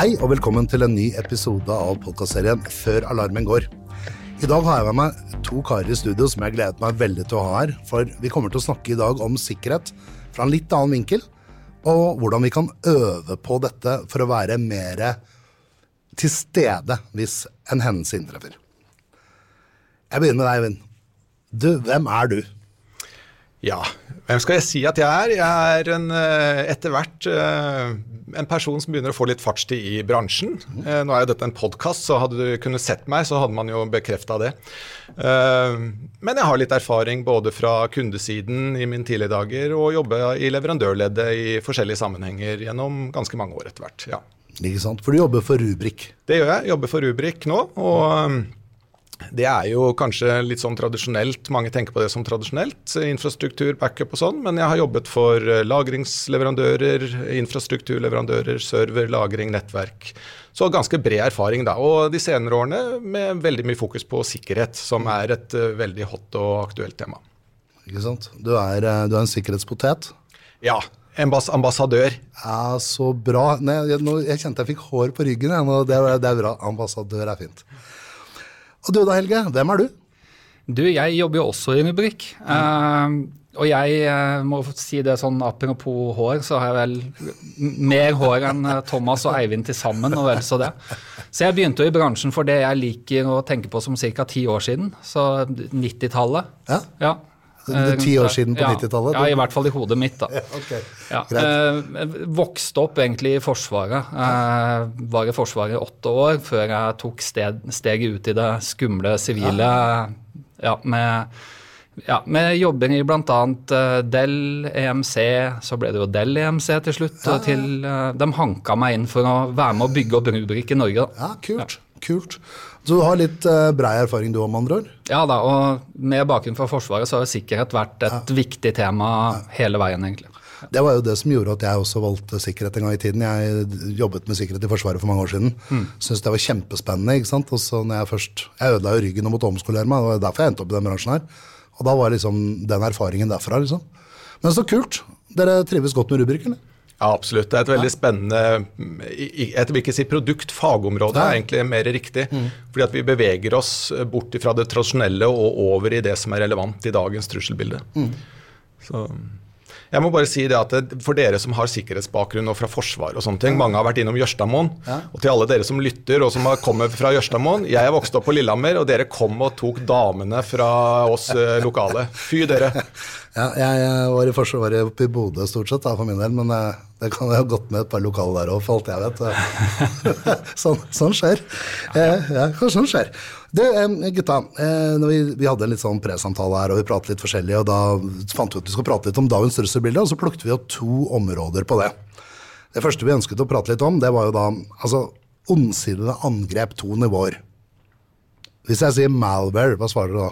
Hei og velkommen til en ny episode av podkastserien Før alarmen går. I dag har jeg med meg to karer i studio som jeg gleder meg veldig til å ha her. For vi kommer til å snakke i dag om sikkerhet fra en litt annen vinkel. Og hvordan vi kan øve på dette for å være mer til stede hvis en hendelse inntreffer. Jeg begynner med deg, Eivind. Du, hvem er du? Ja, hvem skal jeg si at jeg er? Jeg er en, eh, etter hvert eh, en person som begynner å få litt fartstid i bransjen. Eh, nå er jo dette en podkast, så hadde du kunnet sett meg, så hadde man jo bekrefta det. Men jeg har litt erfaring både fra kundesiden i mine tidlige dager og jobba i leverandørleddet i forskjellige sammenhenger gjennom ganske mange år etter hvert. ja. Ikke sant, For du jobber for Rubrik? Det gjør jeg. Jobber for Rubrik nå. og det er jo kanskje litt sånn tradisjonelt, mange tenker på det som tradisjonelt, infrastruktur, backup og sånn, men jeg har jobbet for eh, lagringsleverandører, infrastrukturleverandører, server, lagring, nettverk. Så ganske bred erfaring da. Og de senere årene med veldig mye fokus på sikkerhet, som er et uh, veldig hot og aktuelt tema. Ikke sant. Du er, eh, du er en sikkerhetspotet? Ja. ambassadør. Ja, Så bra. Nei, jeg, nå, jeg, kjente jeg fikk hår på ryggen. Jeg, det, det er bra. Ambassadør er fint. Og du da, Helge, hvem er du? Du, jeg jobber jo også i rubrikk. Uh, og jeg uh, må si det sånn apropos hår, så har jeg vel mer hår enn eh, Thomas og Eivind til sammen, og vel så det. Så jeg begynte jo i bransjen for det jeg liker å tenke på som ca. ti år siden. Så 90-tallet. Ja. ja. Ti år siden på ja, 90-tallet? Ja, i hvert fall i hodet mitt. da. okay. ja, eh, vokste opp egentlig i Forsvaret. Eh, var i Forsvaret i åtte år før jeg tok sted, steget ut i det skumle sivile. Ja, med, ja, med jobber i bl.a. Dell, Del EMC, så ble det jo Dell EMC til slutt. Ja, til, uh, de hanka meg inn for å være med å bygge opp Rubrik i Norge. Da. Ja, kult. kult. Så du har litt uh, brei erfaring du om andre år? Ja da, og med bakgrunn fra Forsvaret så har sikkerhet vært et ja. viktig tema hele veien, egentlig. Det var jo det som gjorde at jeg også valgte sikkerhet en gang i tiden. Jeg jobbet med sikkerhet i Forsvaret for mange år siden. Mm. Syntes det var kjempespennende. ikke sant? Og så når Jeg først, jeg ødela jo ryggen og måtte omskolere meg, det var derfor jeg endte opp i den bransjen her. Og da var liksom den erfaringen derfra. liksom. Men så kult. Dere trives godt med rubrikken? Ja, absolutt. Det er et veldig spennende Jeg vil ikke si produkt, fagområde er egentlig mer riktig. Mm. Fordi at vi beveger oss bort fra det tradisjonelle og over i det som er relevant i dagens trusselbilde. Mm. Så jeg må bare si det at det, For dere som har sikkerhetsbakgrunn og fra forsvar og sånne ting, mange har vært innom Jørstadmoen. Ja. Og til alle dere som lytter og som har kommet fra Jørstadmoen, jeg er vokst opp på Lillehammer, og dere kom og tok damene fra oss eh, lokale. Fy dere. Ja, jeg var i Forsvaret oppe i Bodø stort sett, da, for min del. Men eh, det kan ha gått med et par lokale der òg, for alt jeg vet. sånn, sånn, skjer. Ja, ja, sånn skjer. Du, gutta. Vi, vi, hadde en litt sånn presamtale her, og vi pratet litt forskjellig. og Da fant vi ut at vi skulle prate litt om dagens trusselbilde, og så plukket vi opp to områder på det. Det første vi ønsket å prate litt om, det var jo da altså ondsidede angrep, to nivåer. Hvis jeg sier malware, hva svarer du da?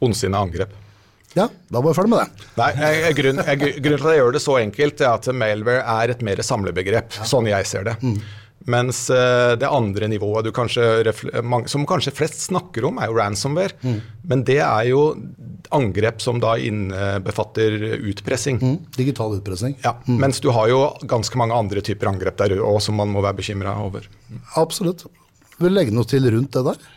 Ondsinnede angrep. Ja, da var vi ferdig med det. Nei, Grunnen til at jeg gjør det så enkelt, er at malware er et mer samlebegrep, ja. sånn jeg ser det. Mm. Mens uh, det andre nivået kanskje, som kanskje flest snakker om, er jo ransomware. Mm. Men det er jo angrep som da innbefatter utpressing. Mm. Digital utpressing. Ja, mm. Mens du har jo ganske mange andre typer angrep der òg som man må være bekymra over. Absolutt. Vil du legge noe til rundt det der?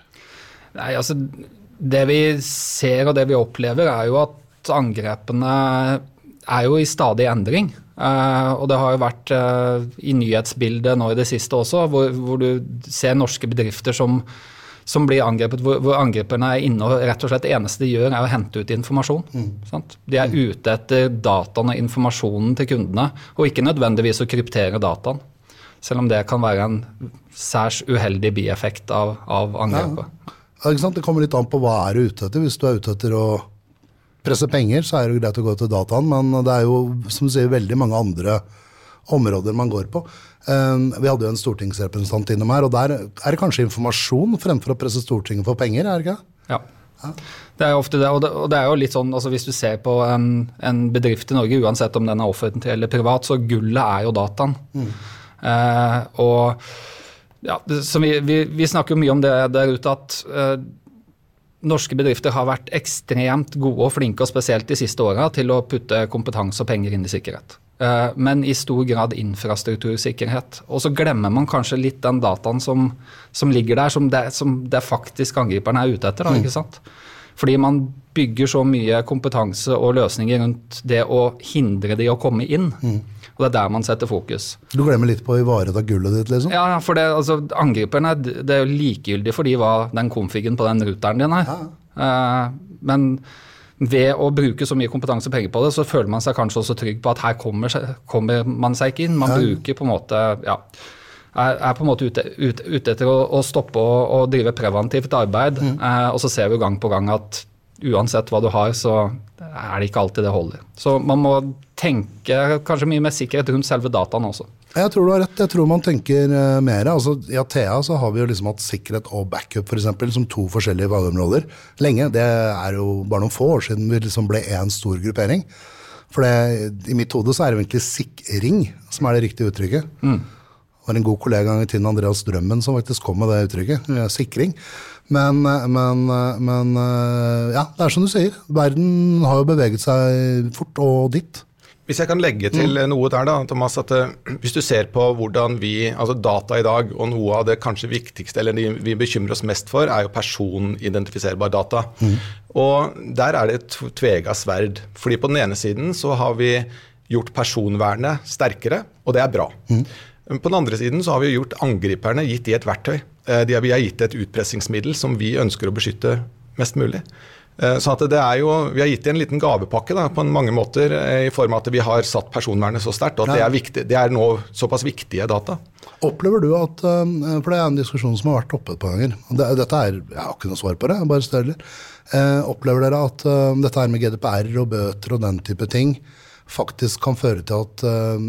Nei, altså Det vi ser og det vi opplever, er jo at angrepene er jo i stadig endring. Uh, og det har jo vært uh, i nyhetsbildet nå i det siste også, hvor, hvor du ser norske bedrifter som, som blir angrepet, hvor, hvor, angriperne er inne og rett og slett det eneste de gjør, er å hente ut informasjon. Mm. De er ute etter dataen og informasjonen til kundene, og ikke nødvendigvis å kryptere dataen. Selv om det kan være en særs uheldig bieffekt av, av angrepet. Ja. Det kommer litt an på hva er du ute etter. Hvis du er ute etter å presse penger, så er det jo greit å gå til dataen. Men det er jo som du sier, veldig mange andre områder man går på. Um, vi hadde jo en stortingsrepresentant innom her, og der er det kanskje informasjon fremfor å presse Stortinget for penger, er det ikke? Ja. Det er ofte det, og det, og det, er jo litt sånn, altså Hvis du ser på en, en, bedrift i Norge, uansett om den er offentlig eller privat, så gullet er jo dataen. Mm. Eh, og ja, vi, vi, vi, snakker jo mye om det der ute at uh, norske bedrifter har vært ekstremt gode og flinke, og spesielt de siste åra, til å putte kompetanse og penger inn i sikkerhet. eh, men i stor grad infrastruktursikkerhet. Og så glemmer man kanskje litt den dataen som, som ligger der, som det, som det faktisk angriperne er ute etter. Da, ikke sant? Fordi man bygger så mye kompetanse og løsninger rundt det å hindre de å komme inn. Og det er der man setter fokus. Du glemmer litt på å ivareta gullet ditt, liksom? Ja, for det, altså, angriperne det er jo likegyldig for de hva den konfigen på den ruteren din er. Eh, men ved å bruke så mye kompetanse og penger på det, så føler man seg kanskje også trygg på at her kommer, kommer man seg ikke inn. Man bruker på en måte ja, er, er på en måte ute, ute, ute etter å, å stoppe og, drive preventivt arbeid. Eh, og så ser vi gang på gang at uansett hva du har, så er det ikke alltid det holder. Så man må tenke kanskje mye mer sikkerhet rundt selve dataen også. Jeg tror du har rett. Jeg tror man tenker uh, mer. Altså, I Athea så har vi jo liksom hatt sikkerhet og backup for eksempel, som to forskjellige fagområder lenge. Det er jo bare noen få år siden vi liksom ble én stor gruppering. For det, i mitt hode så er det egentlig sikring som er det riktige uttrykket. Det var en god kollega i tiden, Andreas Drømmen, som faktisk kom med det uttrykket. eh, Sikring. Men, men, men eh, ja, det er som du sier. Verden har jo beveget seg fort og dit. Hvis jeg kan legge til noe der, da, Thomas, at eh, hvis du ser på hvordan vi, altså data i dag, og noe av det kanskje viktigste, eller det vi bekymrer oss mest for, er jo personidentifiserbar data. Og der er det et tvega sverd. Fordi på den ene siden så har vi gjort personvernet sterkere, og det er bra. Mm. På den andre siden så har vi gjort angriperne gitt de et verktøy. Eh, De har, vi har gitt et utpressingsmiddel som vi ønsker å beskytte mest mulig. Eh, Så at det er jo, Vi har gitt dem en liten gavepakke da, på mange måter, eh, i form av at vi har satt personvernet så sterkt. og at det er, viktig, det er nå såpass viktige data. Opplever du at For det er en diskusjon som har vært oppe et par ganger. Det, dette er, Jeg har ikke noe svar på det, bare støler. Eh, opplever dere at dette her med GDPR og bøter og den type ting faktisk kan føre til at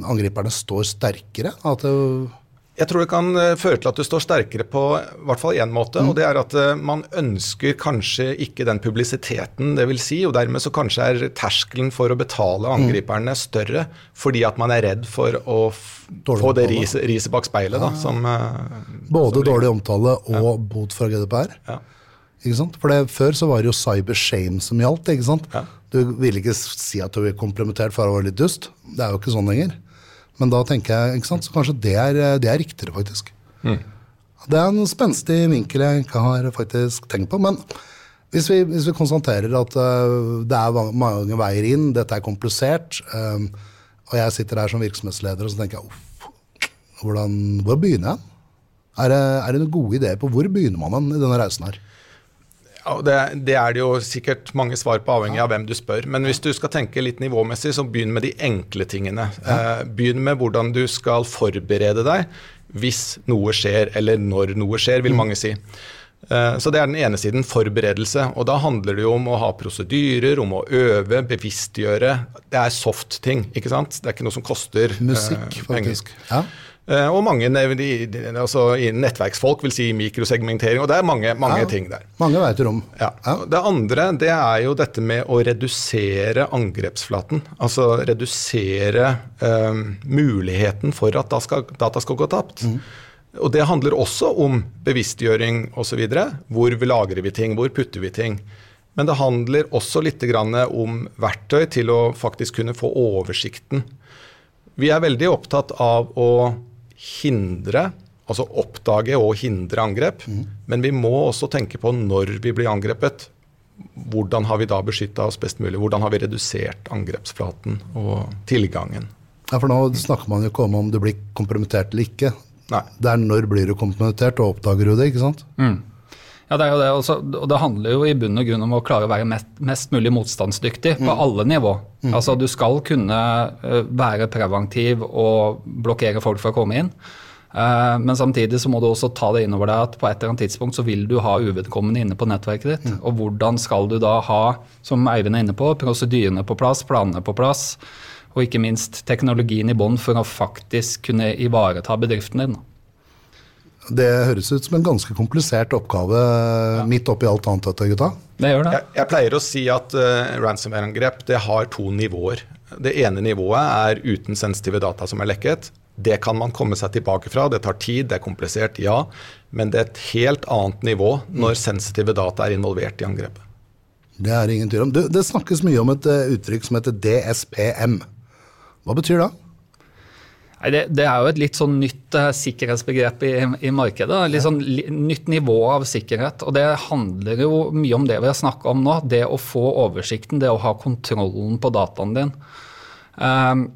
angriperne står sterkere? At det, Jeg tror det kan eh, føre til at du står sterkere på i hvert fall én måte. og det er at eh, Man ønsker kanskje ikke den publisiteten det vil si, og dermed så kanskje er terskelen for å betale angriperne større fordi at man er redd for å Dårlig få det riset, riset bak speilet. da, som... eh, både som dårlig omtale og bot fra GDPR? Ja. Ikke sant? For det, Før så var det jo cyber shame som gjaldt. ikke sant? Ja. Du ville ikke si at du ble kompromittert for å være litt dust. Det er jo ikke sånn lenger. Men da tenker jeg, ikke sant, så kanskje det er, det er riktigere, faktisk. Det er en spenstig vinkel jeg ikke har faktisk tenkt på. Men hvis vi, hvis vi konstaterer at uh, det er mange veier inn, dette er komplisert, um, og jeg sitter her som virksomhetsleder og så tenker jeg, uff, hvordan, hvor begynner jeg? Er det, er det noen gode ideer på hvor begynner man i denne reisen her? Det, det er det jo sikkert mange svar på, avhengig av hvem du spør. Men hvis du skal tenke litt nivåmessig, så begynn med de enkle tingene. Eh, begynn med hvordan du skal forberede deg hvis noe skjer, eller når noe skjer, vil mange si. Eh, Så Det er den ene siden, forberedelse. og Da handler det jo om å ha prosedyrer, om å øve, bevisstgjøre. Det er soft ting, ikke sant? Det er ikke noe som koster Musikk, Musikk, penger. faktisk. Ja. Eh, Og mange altså, nettverksfolk vil si mikrosegmentering, og det er mange, mange Ja. ting der. Mange veier om. Ja. Det andre det er jo dette med å redusere angrepsflaten. Altså redusere eh, muligheten for at data skal, data skal gå tapt. Og det handler også om bevisstgjøring osv. Hvor vi lagrer vi ting, hvor putter vi ting. Men det handler også litt grann om verktøy til å faktisk kunne få oversikten. Vi er veldig opptatt av å hindre, altså oppdage og hindre angrep. Men vi må også tenke på når vi blir angrepet. Hvordan har vi da beskytta oss best mulig? Hvordan har vi redusert angrepsflaten og tilgangen? Ja, for nå snakker man jo ikke om om du blir kompromittert eller ikke. Nei. Det er når blir du kompromittert, og oppdager du det, ikke sant? Ja, det er jo det. Også, og det handler jo i bunn og grunn om å klare å være mest, mest mulig motstandsdyktig på alle nivå. Altså Du skal kunne eh, være preventiv og blokkere folk for å komme inn. Eh, men samtidig så må du også ta det inn over deg at på et eller annet tidspunkt så vil du ha uvedkommende inne på nettverket ditt. Og hvordan skal du da ha, som Eivind er inne på, prosedyrene på plass, planene på plass, og ikke minst teknologien i bånn for å faktisk kunne ivareta bedriften din. Det høres ut som en ganske komplisert oppgave midt oppi alt annet dette, gutta. Det gjør det. Jeg, jeg pleier å si at uh, ransomware-angrep det har to nivåer. Det ene nivået er uten sensitive data som er lekket. Det kan man komme seg tilbake fra. Det tar tid, det er komplisert, ja. Men det er et helt annet nivå når sensitive data er involvert i angrepet. Det er ingen tvil om. Det, det snakkes mye om et eh, uttrykk som heter DSPM. Hva betyr det? Nei, det, det, er jo et litt sånn nytt uh, sikkerhetsbegrep i, i, markedet. Litt sånn li, nytt nivå av sikkerhet. Og det handler jo mye om det vi har snakka om nå. Det å få oversikten, det å ha kontrollen på dataen din. Um,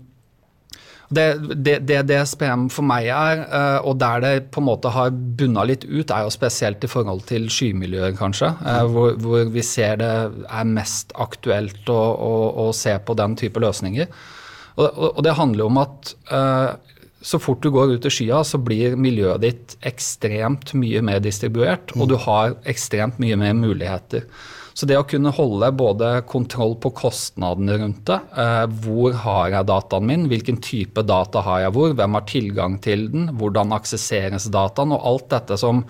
det, det, det, DSPM for meg er, uh, og der det på en måte har bunna litt ut, er jo spesielt i forhold til skymiljøer, kanskje. Uh, hvor, hvor, vi ser det er mest aktuelt å, å, å se på den type løsninger. Og, og, det handler om at uh, så fort du går ut i skya, så blir miljøet ditt ekstremt mye mer distribuert, og du har ekstremt mye mer muligheter. Så det å kunne holde både kontroll på kostnadene rundt det, uh, hvor har jeg dataen min, hvilken type data har jeg hvor, hvem har tilgang til den, hvordan aksesseres dataen, og alt dette som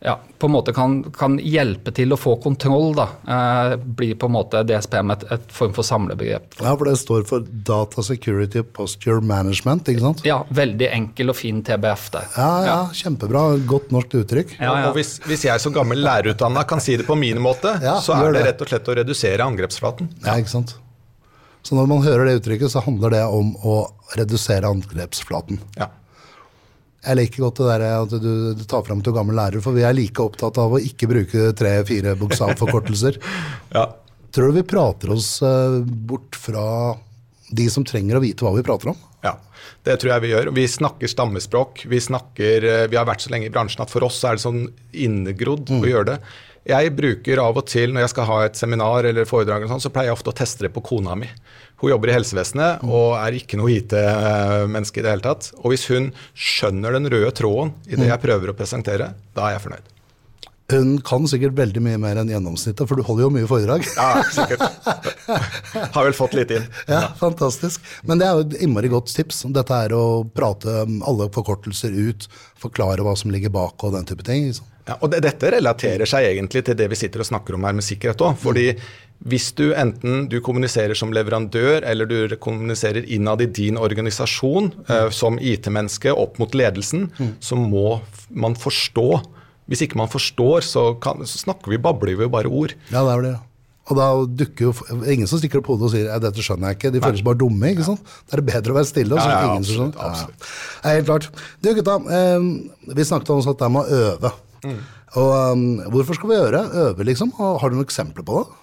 ja, på en måte kan, kan, hjelpe til å få kontroll, da, eh, blir på en måte DSPM et, et, form for samlebegrep. Ja, for det står for Data Security Posture Management, ikke sant? Ja, veldig enkel og fin TBF der. Ja, ja, kjempebra. Godt norsk uttrykk. Ja, ja. Og hvis, hvis, jeg som gammel lærerutdanna kan si det på min måte, ja, så er det, det rett og slett å redusere angrepsflaten. Ja, ikke sant. Så når man hører det uttrykket, så handler det om å redusere angrepsflaten. Ja. Jeg liker godt det der at du, du tar fram til gammel lærer, for vi er like opptatt av å ikke bruke tre-fire bokstavforkortelser. ja. Tror du vi prater oss uh, bort fra de som trenger å vite hva vi prater om? Ja, det tror jeg vi gjør. Vi snakker stammespråk. Vi, snakker, uh, vi har vært så lenge i bransjen at for oss er det sånn innegrodd mm. å gjøre det. Jeg bruker av og til når jeg skal ha et seminar eller foredrag, sånn, så pleier jeg ofte å teste det på kona mi. Hun jobber i helsevesenet og er ikke noe IT-menneske i det hele tatt. Og hvis hun skjønner den røde tråden i det jeg prøver å presentere, da er jeg fornøyd. Hun kan sikkert veldig mye mer enn gjennomsnittet, for du holder jo mye foredrag. Ja, sikkert. Har vel fått litt inn. Ja, Fantastisk. Men det er jo et innmari godt tips. Dette er å prate alle forkortelser ut, forklare hva som ligger bak og den type ting. Liksom. Ja, og det, Dette relaterer seg egentlig til det vi sitter og snakker om her med sikkerhet òg. Fordi hvis du enten du kommuniserer som leverandør eller du kommuniserer innad i din organisasjon mm. uh, som IT-menneske opp mot ledelsen, mm. så må man forstå. Hvis ikke man forstår, så, kan, så snakker vi, babler vi jo bare ord. Ja, det er det. Og da dukker jo ingen som stikker opp hodet og sier dette skjønner jeg ikke. De føler seg bare dumme. ikke sant? Da er det bedre å være stille. og så ja, ja, ingen absolutt, som skjønner. Ja, ja. Helt klart. Du gutta, eh, vi snakket om at det med å øve. Mm. Og um, Hvorfor skal vi gjøre? Øve, liksom? Har du noen eksempler på det?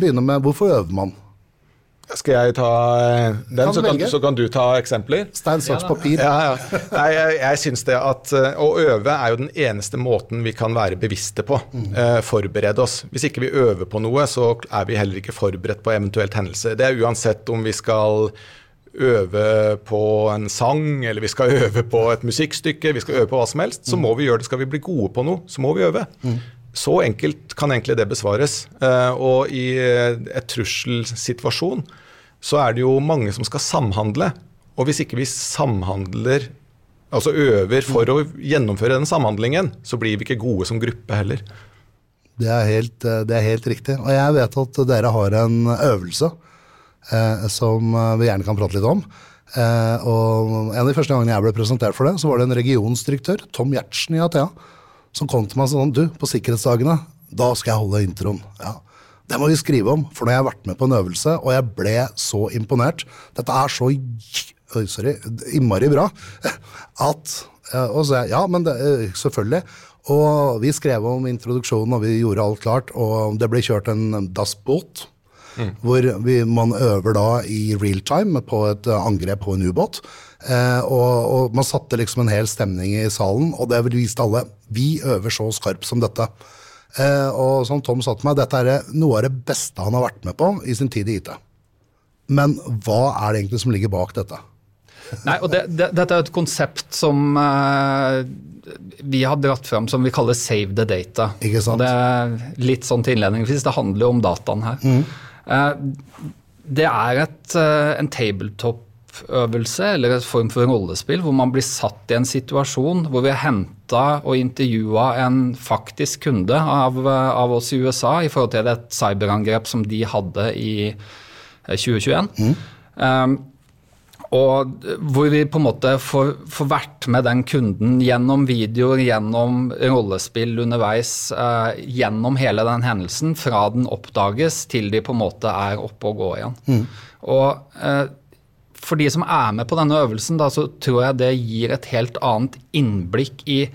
Begynne med hvorfor øver man? Skal jeg ta eh, den, kan så, kan, så, kan, du ta eksempler? Stein, saks, papir. Ja, ja. Nei, jeg, jeg synes det at eh, Å øve er jo den eneste måten vi kan være bevisste på. Mm. Eh, forberede oss. Hvis ikke vi øver på noe, så er vi heller ikke forberedt på eventuelt hendelse. Det er uansett om vi skal øve på en sang, eller vi skal øve på et musikkstykke, vi skal øve på hva som helst, så må vi gjøre det. Skal vi bli gode på noe, så må vi øve. Mm. Så enkelt kan egentlig det besvares. Uh, og i et trusselsituasjon så er det jo mange som skal samhandle. Og hvis ikke vi samhandler, altså øver for å gjennomføre den samhandlingen, så blir vi ikke gode som gruppe heller. Det er helt, eh, det er helt riktig. Og jeg vet at dere har en øvelse eh, som eh, vi gjerne kan prate litt om. Eh, og En av de første gangene jeg ble presentert for det, så var det en regionsdirektør, Tom Gjertsen i Athea, som kom til meg sånn Du, på sikkerhetsdagene, da skal jeg holde introen. Ja. Det må vi skrive om, for nå har jeg vært med på en øvelse, og jeg ble så imponert. Dette er så sorry, innmari bra at eh, Og så ja, men det, eh, selvfølgelig. Og vi skrev om introduksjonen, og vi gjorde alt klart. Og det ble kjørt en dassbåt Mm. Hvor vi, man øver da i real time på et eh, angrep på en ubåt. Eh, og, og, man satte liksom en hel stemning i salen, og det viste alle vi øver så skarpt som dette. Eh, og som Tom sa til meg, dette er noe av det beste han har vært med på i sin tid i IT. Men hva er det egentlig som ligger bak dette? Nei, og det, det, Dette er et konsept som eh, vi har dratt fram som vi kaller 'save the data'. Ikke sant? Og det er litt sånn til innledningsvis, det handler jo om dataen her. Mm. Eh, det er et, eh, en tabletop-øvelse eller et form for rollespill hvor man blir satt i en situasjon hvor vi har henta og intervjua en faktisk kunde av, eh, av, oss i USA i forhold til et cyberangrep som de hadde i 2021. Mm. Um, og hvor vi på en måte får, får, vært med den kunden gjennom videoer, gjennom rollespill underveis, eh, gjennom hele den hendelsen, fra den oppdages til de på en måte er oppe og går igjen. Mm. Og eh, for de som er med på denne øvelsen, da, så tror jeg det gir et helt annet innblikk i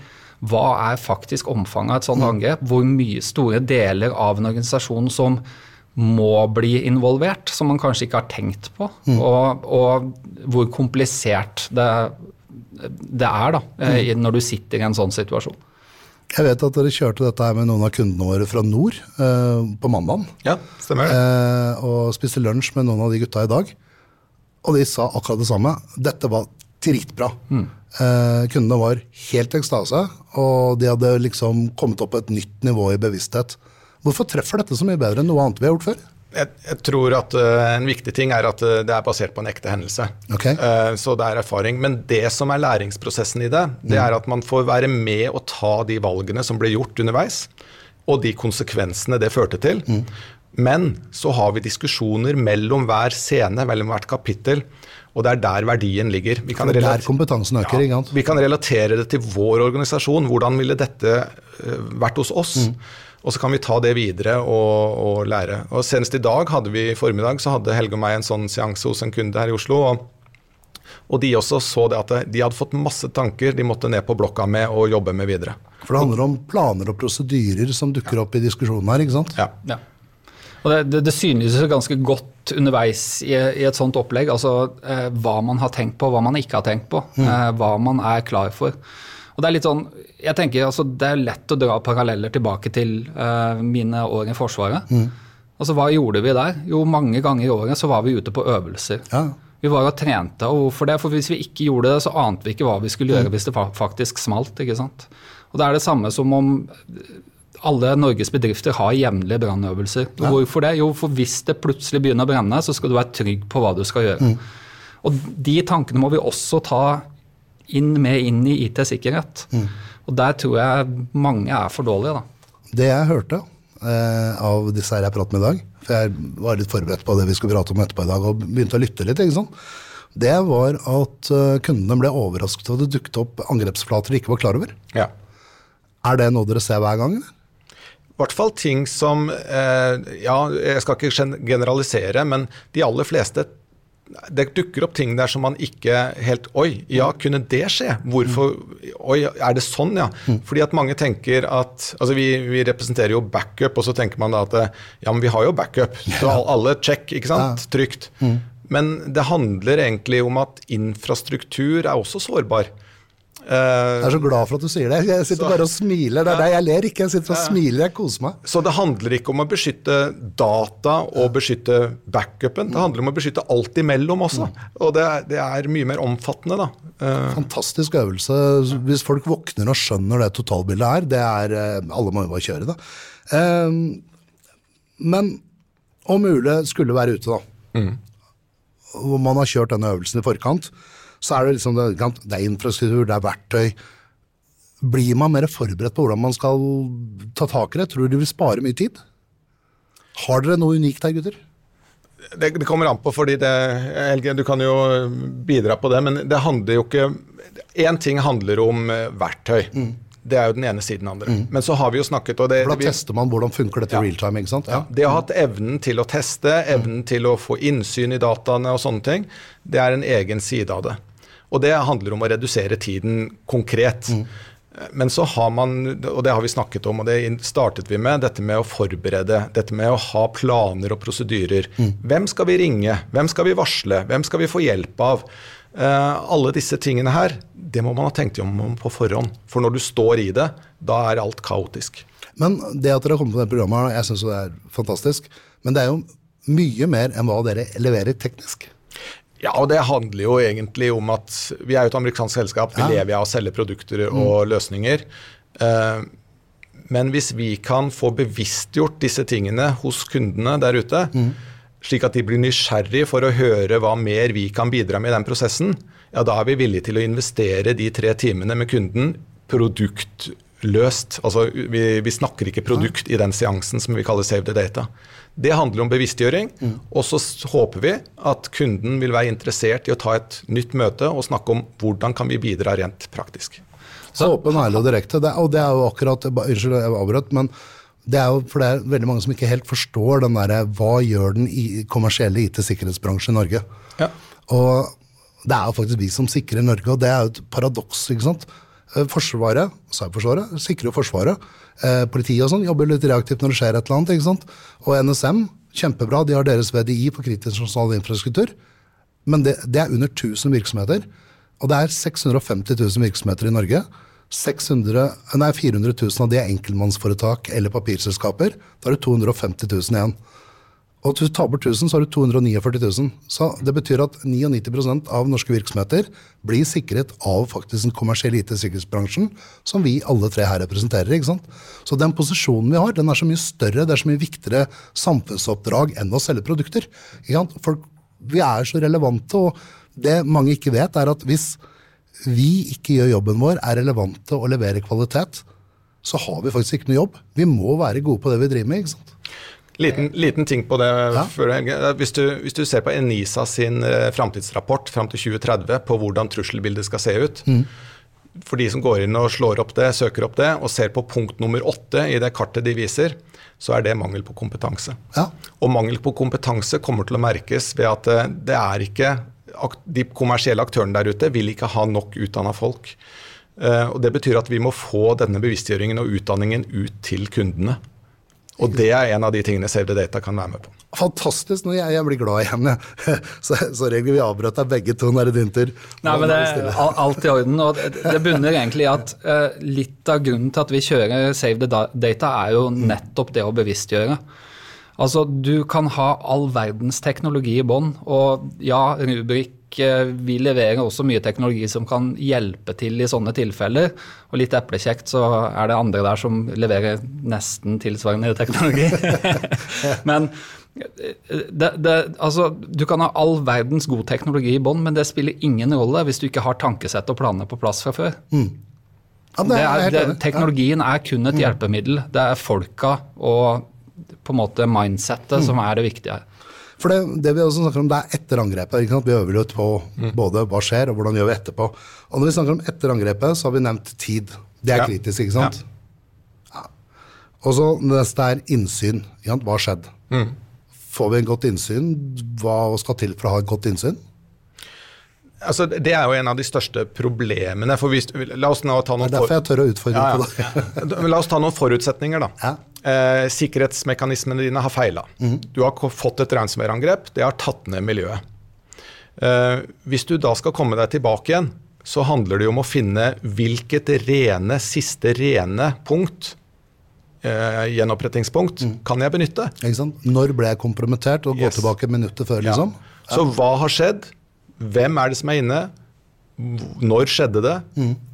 hva er faktisk omfanget av et sånt angrep? Hvor mye store deler av en organisasjon som må bli involvert, som man kanskje ikke har tenkt på. Mm. Og, og, hvor komplisert det, det er da, mm. når du sitter i en sånn situasjon. Jeg vet at dere kjørte dette her med noen av kundene våre fra nord eh, på mandag. Ja, stemmer eh, Og spiste lunsj med noen av de gutta i dag. Og de sa akkurat det samme. Dette var dritbra. Mm. Eh, kundene var helt i ekstase, og de hadde liksom kommet opp på et nytt nivå i bevissthet. Hvorfor treffer dette så mye bedre enn noe annet vi har gjort før? Jeg, jeg tror at uh, En viktig ting er at uh, det er basert på en ekte hendelse. Okay. Uh, så det er erfaring. Men det som er læringsprosessen i det, det mm. er at man får være med og ta de valgene som ble gjort underveis, og de konsekvensene det førte til. Mm. Men så har vi diskusjoner mellom hver scene, mellom hvert kapittel. Og det er der verdien ligger. Vi kan, øker, ja, vi kan relatere det til vår organisasjon. Hvordan ville dette vært hos oss? Mm. Og så kan vi ta det videre og, og, lære. Og Senest i dag hadde vi i formiddag så hadde Helge og meg en sånn seanse hos en kunde her i Oslo. og og de også så det at de hadde fått masse tanker de måtte ned på blokka med og jobbe med videre. For det handler om planer og prosedyrer som dukker opp i diskusjonen her, ikke sant? Ja. ja. Og det, det, det synes ganske godt underveis i, i, et sånt opplegg. Altså eh, hva man har tenkt på, hva man ikke har tenkt på. Mm. Eh, hva man er klar for. Og Det er litt sånn, jeg tenker altså, det er lett å dra paralleller tilbake til uh, mine år i Forsvaret. Mm. Altså Hva gjorde vi der? Jo, mange ganger i året så var vi ute på øvelser. Ja. Vi var og trente. og hvorfor det? For Hvis vi ikke gjorde det, så ante vi ikke hva vi skulle gjøre mm. hvis det faktisk smalt. ikke sant? Og Det er det samme som om alle Norges bedrifter har jevnlige brannøvelser. Ja. Hvorfor det? Jo, for hvis det plutselig begynner å brenne, så skal du være trygg på hva du skal gjøre. Mm. Og De tankene må vi også ta inn med inn i IT-sikkerhet. Mm. Og der tror jeg mange er for dårlige. da. Det jeg hørte eh, av disse her jeg pratet med i dag, for jeg var litt forberedt på det vi skulle prate om etterpå i dag, og begynte å lytte litt, ikke sant? det var at uh, kundene ble overrasket over at det dukket opp angrepsflater de ikke var klar over. Ja. Er det noe dere ser hver gang? I hvert fall ting som eh, Ja, jeg skal ikke generalisere, men de aller fleste det dukker opp ting der som man ikke helt Oi, ja, kunne det skje? Hvorfor Oi, er det sånn, ja? Fordi at mange tenker at Altså, vi, vi representerer jo backup, og så tenker man da at ja, men vi har jo backup. Så alle check, ikke sant? Trygt. Men det handler egentlig om at infrastruktur er også sårbar. Jeg er så glad for at du sier det. Jeg sitter så, bare og smiler. Det er deg jeg ler ikke, jeg sitter og smiler, jeg koser meg. Så det handler ikke om å beskytte data og beskytte backupen. Det handler om å beskytte alt imellom også. Mm. Og det er, det er mye mer omfattende, da. Eh, Fantastisk øvelse. Hvis folk våkner og skjønner det totalbildet er, det er eh, Alle må jo bare kjøre, da. Eh, men om mulig skulle være ute, da. Mm. Man har kjørt denne øvelsen i forkant så er det liksom det, det er infrastruktur, det er verktøy. Blir man mer forberedt på hvordan man skal ta tak i det? Tror du det vil spare mye tid? Har dere noe unikt her, gutter? Det, det, kommer an på, fordi det, Helge, du kan jo bidra på det, men det handler jo ikke Én ting handler om eh, verktøy. Mm. Det er jo den ene siden av det. Mm. Men så har vi jo snakket og det, Da tester man hvordan funker dette ja. real time. ikke sant? Ja. Det å ha hatt evnen til å teste, evnen mm. til å få innsyn i dataene og sånne ting, det er en egen side av det. Og det handler om å redusere tiden konkret. Mm. Men så har man, og det har vi snakket om, og det startet vi med, dette med å forberede. Dette med å ha planer og prosedyrer. Mm. Hvem skal vi ringe? Hvem skal vi varsle? Hvem skal vi få hjelp av? Uh, alle disse tingene her, det må man ha tenkt om på forhånd. For når du står i det, da er alt kaotisk. Men det at dere har kommet på det programmet, jeg syns det er fantastisk. Men det er jo mye mer enn hva dere leverer teknisk. Ja, og det handler jo egentlig om at vi er jo et amerikansk selskap. Vi ja. lever av å selge produkter og mm. løsninger. Uh, men hvis vi kan få bevisstgjort disse tingene hos kundene der ute, mm. slik at de blir nysgjerrig for å høre hva mer vi kan bidra med i den prosessen, ja, da er vi villige til å investere de tre timene med kunden produktløst. Altså, vi, vi snakker ikke produkt i den seansen som vi kaller Save the Data. Det handler om bevisstgjøring. Mm. Og så håper vi at kunden vil være interessert i å ta et nytt møte og snakke om hvordan kan vi bidra rent praktisk. Så åpen, ærlig og direkte. Det, og det er jo akkurat Unnskyld, jeg avbrøt, men det er jo for det er veldig mange som ikke helt forstår den derre hva gjør den i kommersielle IT-sikkerhetsbransjen i Norge. Ja. Og det er jo faktisk vi som sikrer Norge, og det er jo et paradoks. ikke sant? Eh, Forsvaret, Cyberforsvaret, sikrer jo Forsvaret. Eh, politiet og sånn jobber litt reaktivt når det skjer et eller annet. ikke sant? Og NSM, kjempebra, de har deres VDI på kritisk nasjonal infrastruktur. Men det, det er under 1000 virksomheter. Og det er 650 000 virksomheter i Norge. 600, nei, 400 000 av de er enkeltmannsforetak eller papirselskaper. Da er det 250 000 igjen. Og hvis du tar bort 1000, så har du 249 000. Så det betyr at 99% av norske virksomheter blir sikret av faktisk den kommersielle IT-sikkerhetsbransjen, som vi alle tre her representerer. ikke sant? Så den posisjonen vi har, den er så mye større, det er så mye viktigere samfunnsoppdrag enn å selge produkter. ikke sant? Folk, vi er så relevante, og det mange ikke vet, er at hvis vi ikke gjør jobben vår, er relevante og leverer kvalitet, så har vi faktisk ikke noe jobb. Vi må være gode på det vi driver med. ikke sant? Liten, liten ting på det Ja. før Helge. Hvis du, hvis du ser på Enisa sin eh, framtidsrapport fram til 2030 på hvordan trusselbildet skal se ut For de som går inn og slår opp det, søker opp det, og ser på punkt nummer åtte i det kartet de viser, så er det mangel på kompetanse. Ja. Og mangel på kompetanse kommer til å merkes ved at eh, det er ikke De kommersielle aktørene der ute vil ikke ha nok utdanna folk. Eh, og Det betyr at vi må få denne bevisstgjøringen og utdanningen ut til kundene. Og det er en av de tingene Save the Data kan være med på. Fantastisk. Nå jeg, jeg blir glad igjen. Jeg. Så, så Regel, vi avbrøt deg begge to. Nå er det din tur. Nei, men det er alt i orden. og Det, det bunner egentlig i at uh, litt av grunnen til at vi kjører Save the Data, er jo nettopp det å bevisstgjøre. Altså, Du kan ha all verdens teknologi i bånn, og ja, Rubrik vi leverer også mye teknologi som kan hjelpe til i sånne tilfeller. Og litt eplekjekt så er det andre der som leverer nesten tilsvarende teknologi. men det, det, altså, du kan ha all verdens god teknologi i bånn, men det spiller ingen rolle hvis du ikke har tankesett og planer på plass fra før. Ja, det er er, det, teknologien er kun et hjelpemiddel. Det er folka og på en måte mindsettet som er det viktige her. For det, det vi også snakker om, det er etter angrepet. Vi øver litt på Mm. både hva skjer, og hvordan gjør vi etterpå. Og når vi snakker om etter angrepet, så har vi nevnt tid. Det er Ja. kritisk, ikke sant? Ja. Og så neste er innsyn. Hva har skjedd? Mm. Får vi en godt innsyn? Hva skal til for å ha et godt innsyn? Altså, det er jo en av de største problemene. for hvis, La oss nå ta Det noen, er derfor jeg tør å utfordre Ja, på det. La oss ta noen forutsetninger. da. Ja. Eh, sikkerhetsmekanismene dine har feila. Du har fått et ransomware-angrep. Det har tatt ned miljøet. Eh, hvis du da skal komme deg tilbake igjen, så handler det jo om å finne hvilket rene, siste rene punkt, eh, gjenopprettingspunkt, kan jeg benytte. Når ble jeg kompromittert? Og gå Yes. tilbake minuttet før, Ja. liksom? Så hva har skjedd? Hvem er det som er inne? Når skjedde det?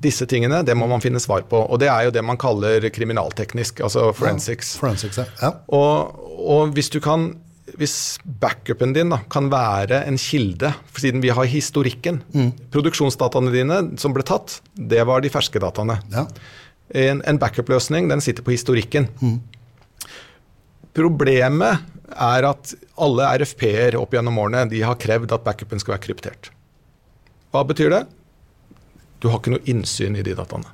Disse tingene, det må man finne svar på. Og det er jo det man kaller kriminalteknisk, altså forensics. Forensics, ja. ja. Og, og hvis du kan hvis backupen din da, kan være en kilde, for siden vi har historikken Produksjonsdataene dine som ble tatt, det var de ferske dataene. ja. En, en backup-løsning den sitter på historikken. Problemet er at alle RFP-er opp gjennom årene de har krevd at backupen skal være kryptert. Hva betyr det? Du har ikke noe innsyn i de dataene.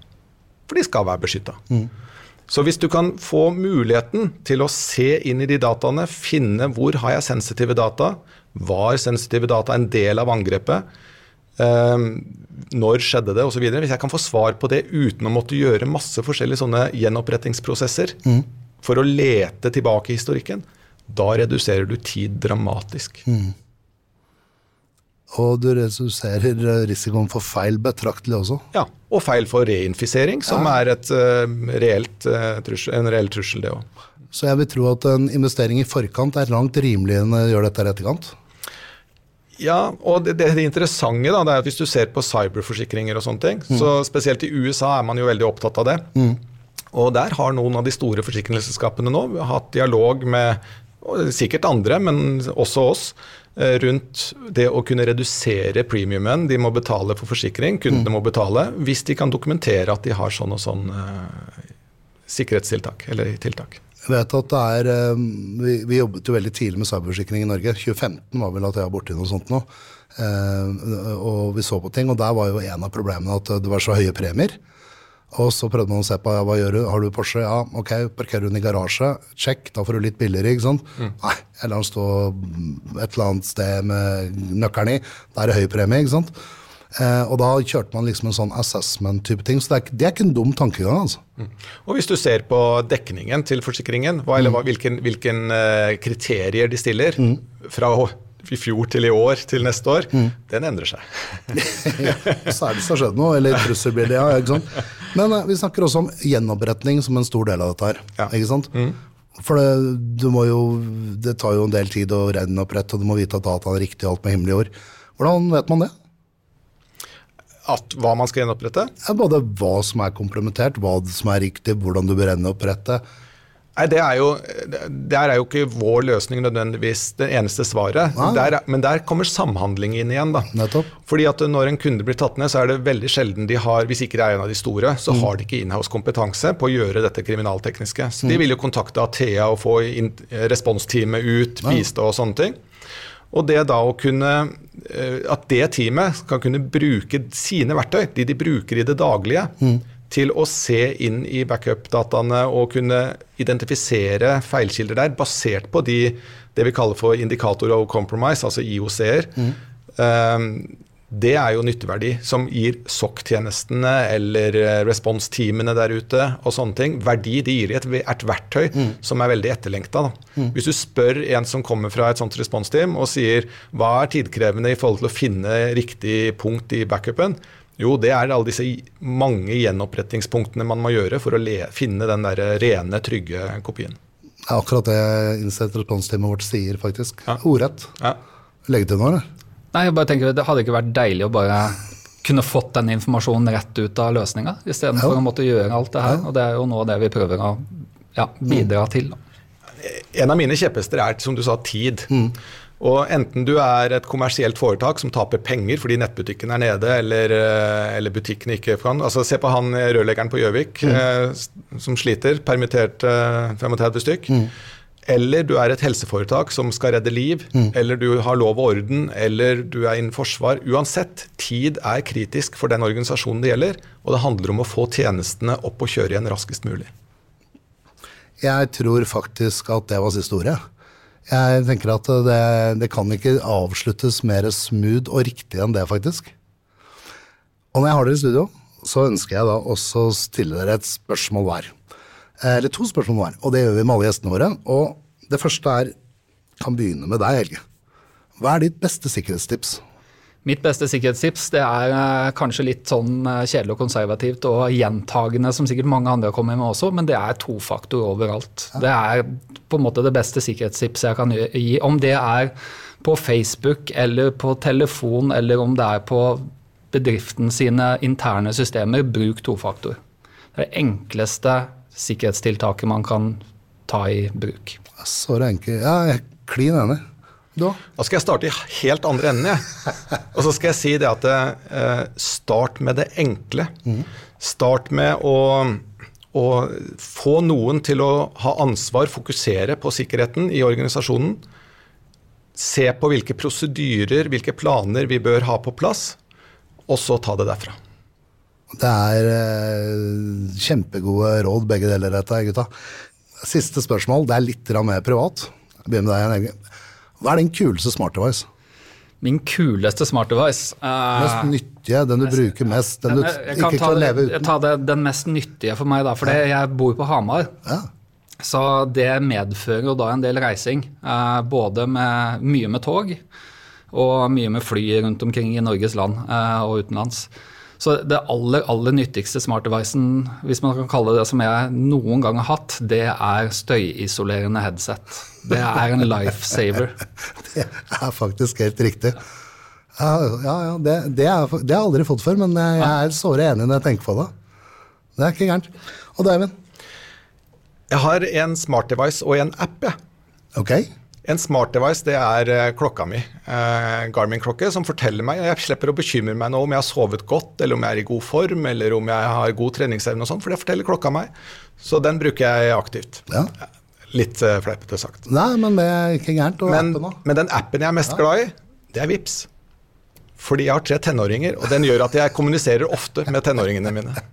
For de skal være beskytta. Så hvis du kan få muligheten til å se inn i de dataene, finne hvor har jeg sensitive data, var sensitive data en del av angrepet, Ehm, når skjedde det osv. Hvis jeg kan få svar på det uten å måtte gjøre masse forskjellige sånne gjenopprettingsprosesser for å lete tilbake i historikken, da reduserer du tid dramatisk. Og du reduserer eh, risikoen for feil betraktelig også. Ja, Og feil for reinfisering, som er et, uh, reelt, uh, trussel, en reell trussel, det òg. Så jeg vil tro at en investering i forkant er langt rimeligere enn å gjøre dette i etterkant. Ja, og det, det interessante da, det er at hvis du ser på cyberforsikringer og sånne ting, så spesielt i USA er man jo veldig opptatt av det. Og der har noen av de store forsikringsselskapene nå hatt dialog med sikkert andre, men også oss, rundt det å kunne redusere premiumen de må betale for forsikring, kundene må betale, hvis de kan dokumentere at de har sånn og sånn eh, sikkerhetstiltak, eller tiltak. Jeg vet at det er, eh, vi, vi jobbet jo veldig tidlig med cyberforsikring i Norge. 2015 var vel at jeg var borti noe sånt nå. Eh, og vi så på ting, og der var jo en av problemene at det var så høye premier. Og så prøvde man å se på ja, hva gjør du. Har du Porsche? Ja, ok, parkerer du den i garasje? Check, da får du litt billigere. ikke sant? Mm. Nei, jeg lar den stå et eller annet sted med nøkkelen i. Da er det høy premie, ikke sant. Eh, og da kjørte man liksom en sånn assessment-type ting. Så det er, det er ikke en dum tankegang, altså. Og hvis du ser på dekningen til forsikringen, hva, eller hva, hvilken, hvilken eh, kriterier de stiller fra å- i fjor til i år til neste år, den endrer seg. Så er det så skjedd noe, eller trusselbilde, ja, ikke sant. Men eh, vi snakker også om gjenoppretning som en stor del av dette her, Ja. ikke sant. For det, du må jo, det tar jo en del tid å gjenopprette, og du må vite at dataen er riktig og alt med himmel og jord. Hvordan vet man det? At hva man skal gjenopprette? Ja, både hva som er komplementert, hva som er riktig, hvordan du bør gjenopprette. Nei, det er jo, Der er jo ikke vår løsning nødvendigvis det eneste svaret. Der, er- men der kommer samhandling inn igjen. da. Nettopp. Fordi at Når en kunde blir tatt ned, så er det veldig sjelden de har hvis ikke det er en av de store, så har de ikke inhouse-kompetanse på å gjøre dette kriminaltekniske. Så De vil jo kontakte Athea og få responsteamet ut, bistå og sånne ting. Og det da å kunne eh, At det teamet skal kunne bruke sine verktøy, de de bruker i det daglige, til å se inn i backup-dataene og kunne identifisere feilkilder der, basert på de, det vi kaller for indikator of compromise, altså IOC-er. Mm. det er jo nytteverdi som gir SOC-tjenestene eller responsteamene der ute og sånne ting. Verdi de gir i et, et verktøy som er veldig etterlengta. da. Hvis du spør en som kommer fra et sånt response-team og sier hva er tidkrevende i forhold til å finne riktig punkt i backupen, jo, det er alle disse mange gjenopprettingspunktene man må gjøre for å le finne den der rene, trygge kopien. Det er akkurat det Innsett Response-teamet vårt sier, faktisk. Ja. Ordrett. Ja. Legg til noe, eller? Nei, jeg bare tenker Det hadde ikke vært deilig å bare kunne fått den informasjonen rett ut av løsninga, istedenfor Ja. å måtte gjøre alt det her. Og det er jo noe av det vi prøver å ja, bidra til. da. En av mine kjepphester er, som du sa, tid. Og enten du er et kommersielt foretak som taper penger fordi nettbutikken er nede, eller, eh, eller butikken ikke kan altså Se på han eh, rørleggeren på Gjøvik eh, som sliter, permittert eh, 35 stykk. Eller du er et helseforetak som skal redde liv, eller du har lov og orden, eller du er innen forsvar. Uansett, tid er kritisk for den organisasjonen det gjelder, og det handler om å få tjenestene opp og kjøre igjen raskest mulig. Jeg tror faktisk at det var siste ordet. Jeg tenker at det, det kan ikke avsluttes mer smooth og riktig enn det, faktisk. Og når jeg har dere i studio, så ønsker jeg da også å stille dere et spørsmål hver. Eh, Eller to spørsmål hver, og det gjør vi med alle gjestene våre. Og det første er, kan begynne med deg, Helge. Hva er ditt beste sikkerhetstips? Mitt beste sikkerhetstips det er eh, kanskje litt sånn eh, kjedelig og konservativt og gjentagende, som sikkert mange andre har kommet med også, men det er tofaktor overalt. Det er på en måte det beste sikkerhetstipset jeg kan gi. Om det er på Facebook eller på telefon, eller om det er på bedriften sine interne systemer, bruk tofaktor. Det er det enkleste sikkerhetstiltaket man kan ta i bruk. Så det er enkelt. Ja, jeg er klin enig. Òg? Da skal jeg starte i helt andre enden, jeg. Og så skal jeg si det at eh, start med det enkle. Start med å, å få noen til å ha ansvar, fokusere på sikkerheten i organisasjonen. Se på hvilke prosedyrer, hvilke planer vi bør ha på plass, og så ta det derfra. Det er eh, kjempegode råd, begge deler, dette, gutta. Siste spørsmål. Det er litt mer privat. Jeg begynner med deg. Hva er din kuleste smart device? Min kuleste smart device uh, Mest nyttige, den du bruker mest, den du Jeg- jeg kan kan leve uten. Ta det, den mest nyttige for meg, da, for ja. jeg bor på Hamar. Ja. Så det medfører jo da en del reising. uh, både med mye med tog og mye med fly rundt omkring i Norges land uh, og utenlands. Så det aller aller nyttigste smart-devicen, hvis man kan kalle det det som jeg noen gang har hatt, det er støyisolerende headset. Det er en lifesaver. Det er faktisk helt riktig. Ja, ja, ja det, det, er, det har jeg aldri fått før, men jeg er såre enig når jeg tenker på det. Det er ikke gærent. Og du, Eivind? Jeg har en smart device og en app. jeg. Ok. En smart device det er eh, klokka mi, eh, Garmin-klokke, som forteller meg Jeg slipper å bekymre meg nå om jeg har sovet godt, eller om jeg er i god form, eller om jeg har god treningsevne og sånn, for det forteller klokka meg. Så den bruker jeg aktivt. Ja. Litt eh, fleipete sagt. Nei, men det er ikke gærent. å Men, men den appen jeg er mest glad i, det er Vips. Fordi jeg har tre tenåringer, og den gjør at jeg kommuniserer ofte med tenåringene mine.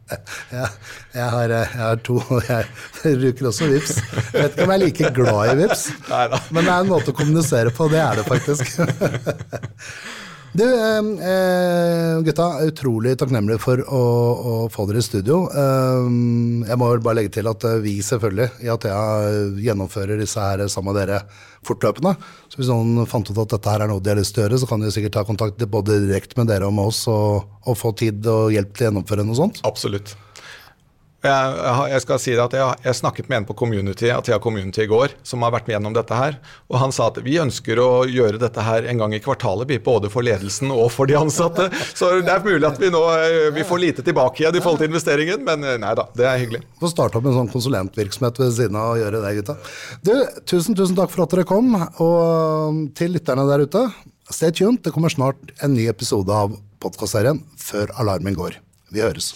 Ja, jeg, har, jeg har to, og jeg bruker også VIPS. Jeg vet ikke om jeg er like glad i VIPS, Neida. men det er en måte å kommunisere på, det er det faktisk. Du, eh, gutta, utrolig takknemlig for å, å få dere i studio. Eh, jeg må bare legge til at eh, vi selvfølgelig i Athea gjennomfører disse her sammen med dere fortløpende. Så hvis noen fant ut at dette her er noe de har lyst til å gjøre, så kan de sikkert ta kontakt både direkte med dere og med oss og, og få tid og hjelp til å gjennomføre noe sånt. Absolutt. Jeg, jeg, skal si det at jeg, jeg snakket med en på Community, Athea Community i går, som har vært med gjennom dette her. Og han sa at vi ønsker å gjøre dette her en gang i kvartalet, både for ledelsen og for de ansatte. Så det er mulig at vi nå eh, vi får lite tilbake igjen i forhold til investeringen, men eh, nei da, det er hyggelig. Få starte opp en sånn konsulentvirksomhet ved siden av å gjøre det, gutta. Du, tusen, tusen takk for at dere kom. Og til lytterne der ute, stay tuned. Det kommer snart en ny episode av podkastserien Før alarmen går. Vi høres.